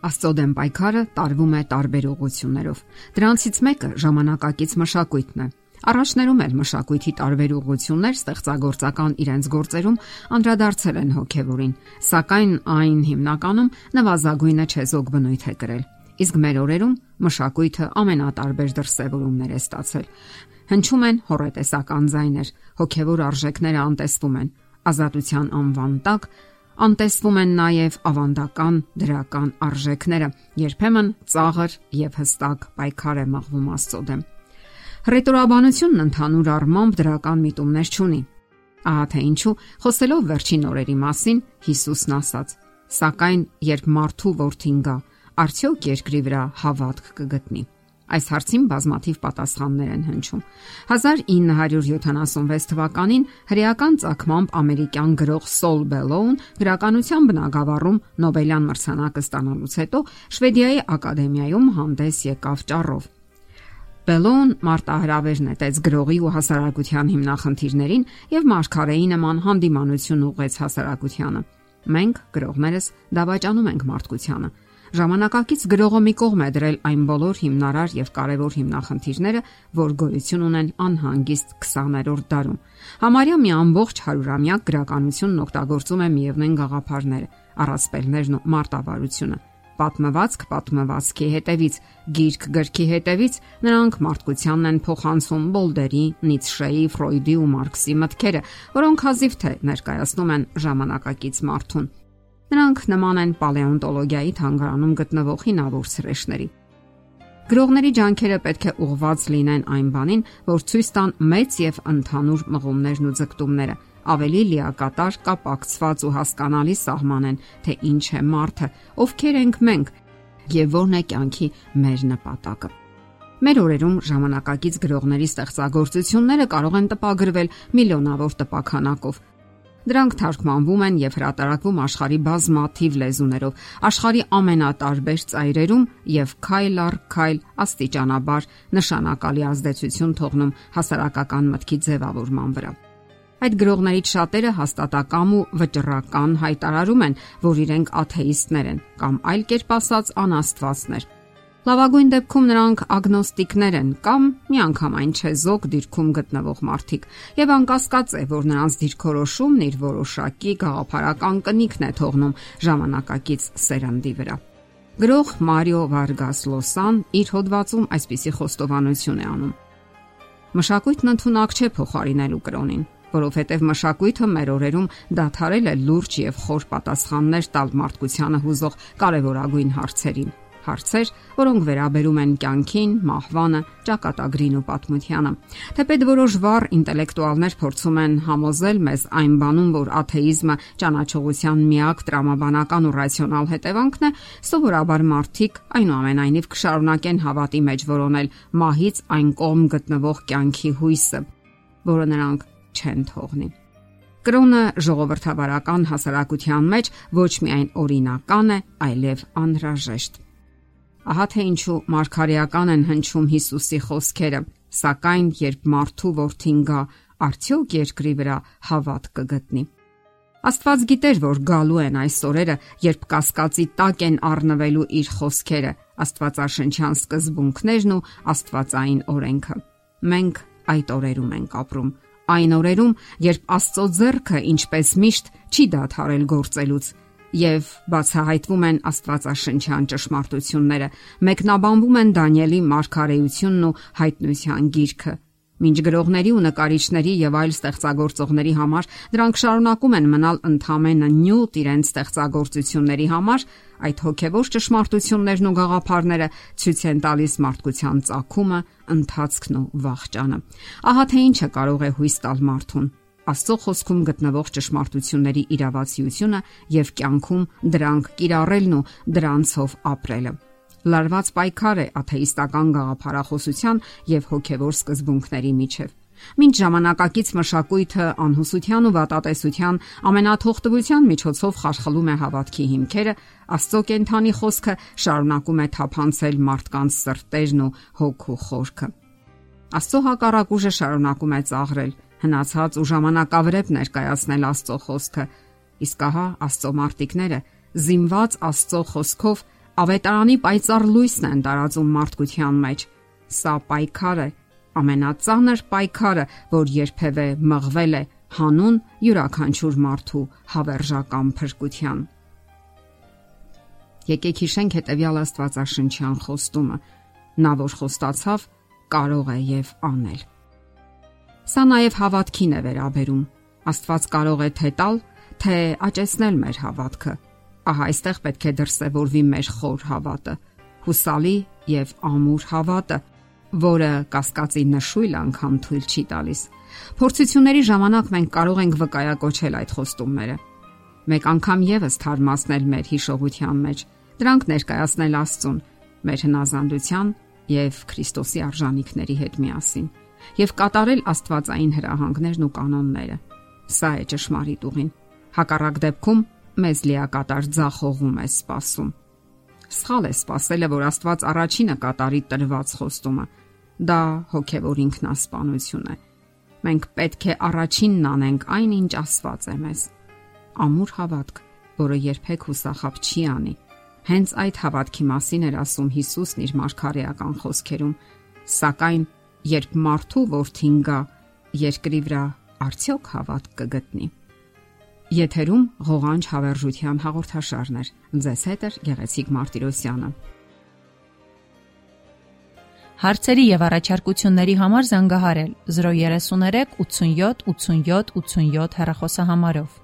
Աստծո դեմ պայքարը տարվում է տարբեր ուղություններով։ Դրանցից մեկը ժամանակակից մշակույթն է։ Առաջներում էլ մշակույթի տարբեր ուղություններ ստեղծագործական իրենց գործերում անդրադարձել են հոգևորին, սակայն այն հիմնականում նվազագույնը չեզոք բնույթ է կրել։ Իսկ մեր օրերում մշակույթը ամենատարբեր դրսևորումներ է ստացել։ Հնչում են հորետեսական ձայներ, հոգևոր արժեքները անտեսվում են, ազատության անվան տակ անտեսվում են նաև ավանդական դրական արժեքները, երբեմն ծաղր եւ հստակ պայքար է մղվում Աստծո դեմ։ Հռետորաբանությունն ընդհանուր առմամբ դրական միտումներ չունի։ Ահա թե ինչու խոսելով վերջին օրերի մասին Հիսուսն ասաց. Սակայն երբ մարդու որդին գա, արդյոք երկրի վրա հավատք կգտնի։ Այս հարցին բազմաթիվ պատասխաններ են հնչում։ 1976 թվականին հրեական ցակմամբ ամերիկյան գրող Սոլ Բելոուն գրականության բնագավառում Նոբելյան մրցանակը ստանալուց հետո Շվեդիայի ակադեմիայում հանդես եկավ ճառով։ Բելոուն մարտահրավեր նետեց գրողի ու հասարակության հիմնախնդիրներին եւ մարգարեի նման հանդիմանություն ուղղեց հասարակությանը։ Մենք գրողներս դավաճանում ենք մարդկությանը Ժամանակակից գրողը մի կողմ է դրել այն բոլոր հիմնարար եւ կարևոր հիմնախնդիրները, որ գոյություն ունեն անհանգիստ 20-րդ դարում։ Համարյա մի ամբողջ հարյուրամյակ գրականությունն օգտագործում է միևնույն գաղափարները՝ առասպելներն ու մարտավարությունը պատմվածք պատմվածքի հետևից, գիրք գրքի հետևից նրանք մարդկությանն են փոխանցում Բոլդերի, Նիցշեի, Ֆրոյդի ու Մարքսի մտքերը, որոնք հազիվ թե ներկայացնում են ժամանակակից մարդուն։ Նրանք նման են պալեոնտոլոգիայի թանգարանում գտնվող հինավուրց սրեշների։ Գրողների ջանքերը պետք է ուղված լինեն այն բանին, որ ցույց տան մեծ եւ ընդհանուր մղումներն ու ձգտումները, ավելի լիակատար կապակցված ու հասկանալի սահմանեն, թե ինչ է մարդը, ովքեր ենք մենք եւ որն է կյանքի մեր նպատակը։ Մեր օրերում ժամանակակից գրողների ստեղծագործությունները կարող են տպագրվել միլիոնավոր տպականակով, Դրանք թարգմանվում են եւ հրատարակվում աշխարի բազմաթիվ լեզուներով, աշխարի ամենատարբեր ծայրերում եւ քայլ առ քայլ աստիճանաբար նշանակալի ազդեցություն թողնում հասարակական մտքի ձևավորման վրա։ Այդ գրողներից շատերը հաստատակամ ու վճռական հայտարարում են, որ իրենք աթեիստներ են կամ այլ կերպ ասած անաստվածներ Լավագույն դեպքում նրանք ագնոստիկներ են կամ միանգամայն չեզոք դիրքում գտնվող մարդիկ, եւ անկասկած է, որ նրանց դիրքորոշումն իր որոշակի գաղափարական կնիքն է թողնում ժամանակակից սերնդի վրա։ Գրող Մարիո Վարգաս Լոսան իր հոդվածում այսպիսի խոստովանություն է անում. Մշակույթն ընդունակ չէ փոխարինելու կրոնին, որովհետև մշակույթը մեր օրերում դադարել է լուրջ եւ խոր պատասխաններ տալ մարդկությանը հուզող կարևորագույն հարցերին հարցեր, որոնք վերաբերում են կյանքին, մահվանը, ճակատագրին ու պատմությանը։ Թեպետ որոշ վառ ինտելեկտուալներ փորձում են համոզել մեզ այն բանում, որ աթեիզմը ճանաչողության միակ տրամաբանական ու ռացիոնալ հետևանքն է, սովորաբար մարդիկ այնուամենայնիվ կշարունակեն հավատի մեջ որոնել մահից այն կողմ գտնվող կյանքի հույսը, որը նրանք չեն թողնի։ Կրոնը ժողովրդավարական հասարակության մեջ ոչ միայն օրինական է, այլև անհրաժեշտ։ Ահա թե ինչու մարգարեական են հնչում Հիսուսի խոսքերը, սակայն երբ մարդու որդին գա, արդյոք երկրի վրա հավատ կգտնի։ Աստված գիտեր, որ գալու են այս օրերը, երբ կասկածի տակ են առնվելու իր խոսքերը, Աստվածաշնչյան սկզբունքներն ու Աստվածային օրենքը։ Մենք այդ օրերում ենք ապրում, այն օրերում, երբ Աստծո ձեռքը ինչպես միշտ չի դադարել գործելուց, եւ բացահայտվում են Աստվածաշնչյան ճշմարտությունները, մեկնաբանվում են Դանիելի մարգարեությունն ու հայտնության գիրքը։ Մինչ գրողների ու նկարիչների եւ այլ ստեղծագործողների համար դրանք շարունակում են մնալ ընդհանրը նյութ իրենց ստեղծագործությունների համար, այդ հոգեվոր ճշմարտություններն ու գաղափարները ցույց են տալիս մարդկության ցակումը, ընթացքն ու վաղճանը։ Ահա թե ինչը կարող է հույս տալ մարդուն Աստծո խոսքում գտնվող ճշմարտությունների իրավացիությունը եւ կյանքում դրանք կիրառելն ու դրանցով ապրելը։ Լարված պայքար է աթեիստական գաղափարախոսության եւ հոգեվոր սկզբունքների միջև։ Մինչ ժամանակակից մշակույթը անհուսության ու վատատեսության ամենաթողտվության միջոցով խարխլում է հավատքի հիմքերը, Աստծո կենթանի խոսքը շարունակում է թափանցել մարդկանց սրտերն ու հոգու խորքը։ Աստծո հակառակ ուժը շարունակում է ծաղրել, հնացած ու ժամանակավրեպ ներկայացնել Աստծո խոսքը։ Իսկ ահա Աստծո մարտիկները զինված Աստծո խոսքով ավետարանի պայծառ լույսն են տարածում մարդկության մեջ։ Սա պայքար է, ամենածանր պայքարը, որ երբևէ մղվել է հանուն յուրաքանչյուր մարդու հավերժական փրկության։ Եկեք հիշենք հետևյալ Աստվածաշնչյան խոստումը. Նա որ խոստացավ, կարող է եւ անել։ Սա նաև հավատքին է վերաբերում։ Աստված կարող է թե տալ, թե աճեցնել մեր հավատքը։ Ահա այստեղ պետք է դրսևորվի մեր խոր հավատը, հուսալի եւ ամուր հավատը, որը կասկածի նշույլ անգամ թույլ չի տալիս։ Փորձությունների ժամանակ մենք կարող ենք վկայակոչել այդ խոստումները։ Մեկ անգամ եւս թարմացնել մեր հիշողության մեջ, դրանք ներկայացնել Աստծուն, մեր հնազանդության եւ Քրիստոսի արժանինքների հետ միասին եւ կատարել Աստվածային հրահանգներն ու կանոնները։ Սա է ճշմարիտ ուղին։ Հակառակ դեպքում մեզ լիակատար ձախողում է սпасում։ Սխալ է սпасելը, որ Աստված առաջինը կատարի տրված խոստումը։ Դա հոգևոր ինքնասպանություն է։ Մենք պետք է առաջինն անենք այն, ինչ Աստված է մեզ։ Ամուր հավատք, որը երբեք հուսախապ չի անի։ Հենց այդ հավատքի մասին էր ասում Հիսուսն իր մարգարեական խոսքերում, սակայն երբ մարդու որդին գա երկրի վրա արդյոք հավատք կգտնի։ Եթերում ղողանջ հավերժության հաղորդաշարն է։ Ձեզ հետ է Գեղեցիկ Մարտիրոսյանը։ Հարցերի եւ առաջարկությունների համար զանգահարել 033 87 87 87 հեռախոսահամարով։